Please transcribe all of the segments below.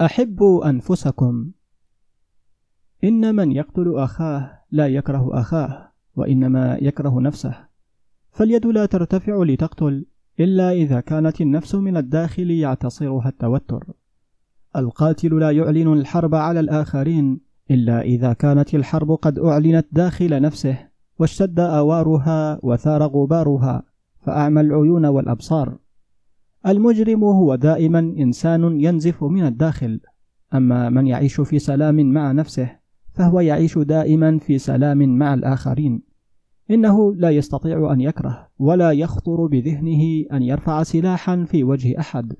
أحبوا أنفسكم. إن من يقتل أخاه لا يكره أخاه وإنما يكره نفسه. فاليد لا ترتفع لتقتل إلا إذا كانت النفس من الداخل يعتصرها التوتر. القاتل لا يعلن الحرب على الآخرين إلا إذا كانت الحرب قد أعلنت داخل نفسه واشتد أوارها وثار غبارها فأعمى العيون والأبصار. المجرم هو دائما إنسان ينزف من الداخل أما من يعيش في سلام مع نفسه فهو يعيش دائما في سلام مع الآخرين. إنه لا يستطيع أن يكره ولا يخطر بذهنه أن يرفع سلاحا في وجه أحد.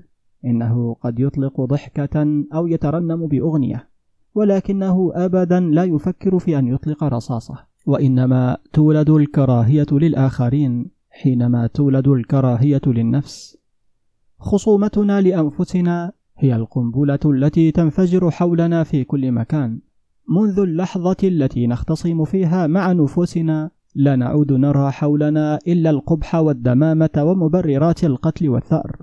إنه قد يطلق ضحكة أو يترنم بأغنية ولكنه أبدا لا يفكر في أن يطلق رصاصة. وإنما تولد الكراهية للآخرين حينما تولد الكراهية للنفس. خصومتنا لأنفسنا هي القنبلة التي تنفجر حولنا في كل مكان. منذ اللحظة التي نختصم فيها مع نفوسنا لا نعود نرى حولنا إلا القبح والدمامة ومبررات القتل والثأر.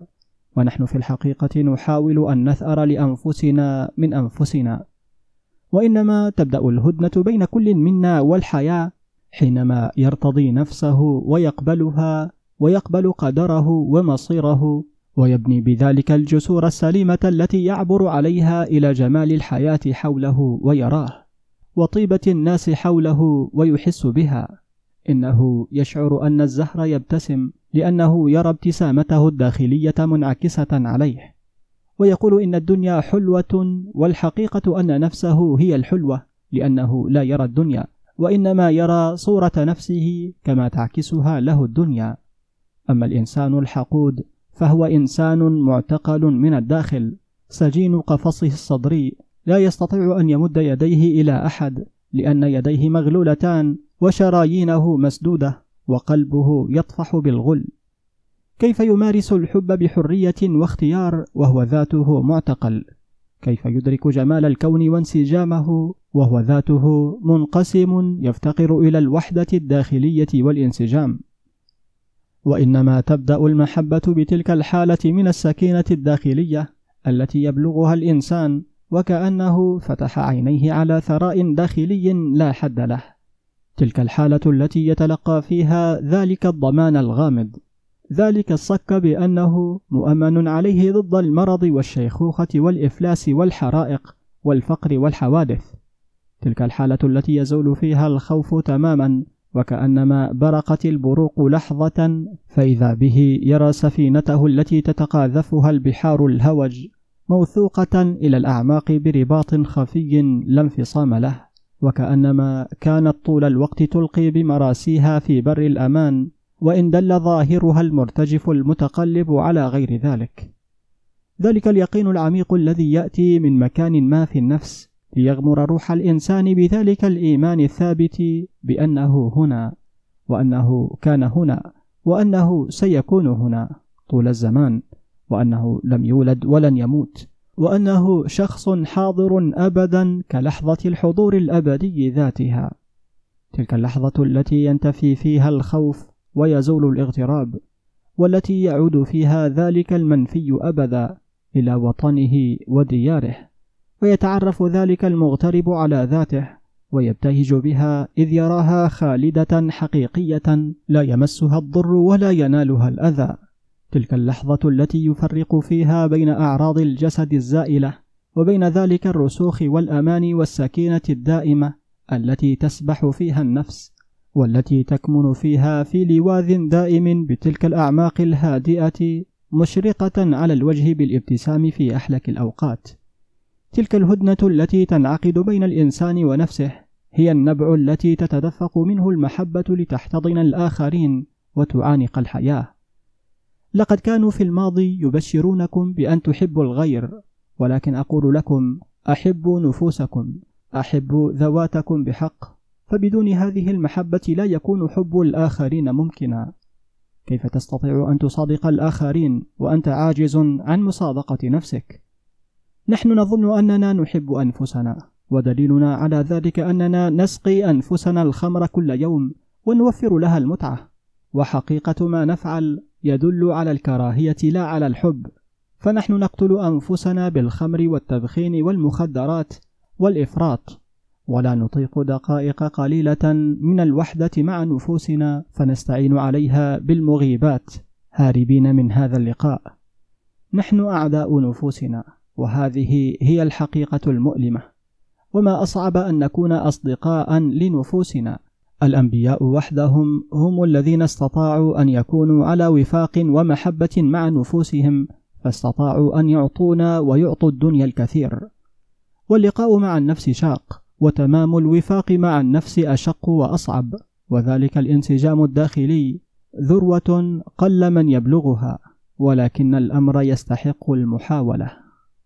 ونحن في الحقيقة نحاول أن نثأر لأنفسنا من أنفسنا. وإنما تبدأ الهدنة بين كل منا والحياة حينما يرتضي نفسه ويقبلها ويقبل قدره ومصيره. ويبني بذلك الجسور السليمة التي يعبر عليها إلى جمال الحياة حوله ويراه وطيبة الناس حوله ويحس بها. إنه يشعر أن الزهر يبتسم لأنه يرى ابتسامته الداخلية منعكسة عليه. ويقول إن الدنيا حلوة والحقيقة أن نفسه هي الحلوة لأنه لا يرى الدنيا وإنما يرى صورة نفسه كما تعكسها له الدنيا. أما الإنسان الحقود فهو إنسان معتقل من الداخل. سجين قفصه الصدري. لا يستطيع أن يمد يديه إلى أحد لأن يديه مغلولتان وشرايينه مسدودة وقلبه يطفح بالغل. كيف يمارس الحب بحرية واختيار وهو ذاته معتقل؟ كيف يدرك جمال الكون وانسجامه وهو ذاته منقسم يفتقر إلى الوحدة الداخلية والانسجام؟ وإنما تبدأ المحبة بتلك الحالة من السكينة الداخلية التي يبلغها الإنسان وكأنه فتح عينيه على ثراء داخلي لا حد له. تلك الحالة التي يتلقى فيها ذلك الضمان الغامض. ذلك الصك بأنه مؤمن عليه ضد المرض والشيخوخة والإفلاس والحرائق والفقر والحوادث. تلك الحالة التي يزول فيها الخوف تماما وكأنما برقت البروق لحظة فإذا به يرى سفينته التي تتقاذفها البحار الهوج موثوقة إلى الأعماق برباط خفي لا انفصام له. وكأنما كانت طول الوقت تلقي بمراسيها في بر الأمان وإن دل ظاهرها المرتجف المتقلب على غير ذلك. ذلك اليقين العميق الذي يأتي من مكان ما في النفس. ليغمر روح الإنسان بذلك الإيمان الثابت بأنه هنا وأنه كان هنا وأنه سيكون هنا طول الزمان وأنه لم يولد ولن يموت وأنه شخص حاضر أبدا كلحظة الحضور الأبدي ذاتها. تلك اللحظة التي ينتفي فيها الخوف ويزول الاغتراب والتي يعود فيها ذلك المنفي أبدا إلى وطنه ودياره. ويتعرف ذلك المغترب على ذاته ويبتهج بها إذ يراها خالدة حقيقية لا يمسها الضر ولا ينالها الأذى. تلك اللحظة التي يفرق فيها بين أعراض الجسد الزائلة وبين ذلك الرسوخ والأمان والسكينة الدائمة التي تسبح فيها النفس والتي تكمن فيها في لواذ دائم بتلك الأعماق الهادئة مشرقة على الوجه بالابتسام في أحلك الأوقات. تلك الهدنة التي تنعقد بين الإنسان ونفسه هي النبع التي تتدفق منه المحبة لتحتضن الآخرين وتعانق الحياة لقد كانوا في الماضي يبشرونكم بأن تحبوا الغير ولكن أقول لكم أحبوا نفوسكم أحبوا ذواتكم بحق فبدون هذه المحبة لا يكون حب الآخرين ممكنا كيف تستطيع أن تصادق الآخرين وأنت عاجز عن مصادقة نفسك؟ نحن نظن أننا نحب أنفسنا ودليلنا على ذلك أننا نسقي أنفسنا الخمر كل يوم ونوفر لها المتعة. وحقيقة ما نفعل يدل على الكراهية لا على الحب. فنحن نقتل أنفسنا بالخمر والتدخين والمخدرات والإفراط. ولا نطيق دقائق قليلة من الوحدة مع نفوسنا فنستعين عليها بالمغيبات. هاربين من هذا اللقاء. نحن أعداء نفوسنا. وهذه هي الحقيقة المؤلمة. وما أصعب أن نكون أصدقاء لنفوسنا. الأنبياء وحدهم هم الذين استطاعوا أن يكونوا على وفاق ومحبة مع نفوسهم فاستطاعوا أن يعطونا ويعطوا الدنيا الكثير. واللقاء مع النفس شاق وتمام الوفاق مع النفس أشق وأصعب. وذلك الانسجام الداخلي ذروة قل من يبلغها ولكن الأمر يستحق المحاولة.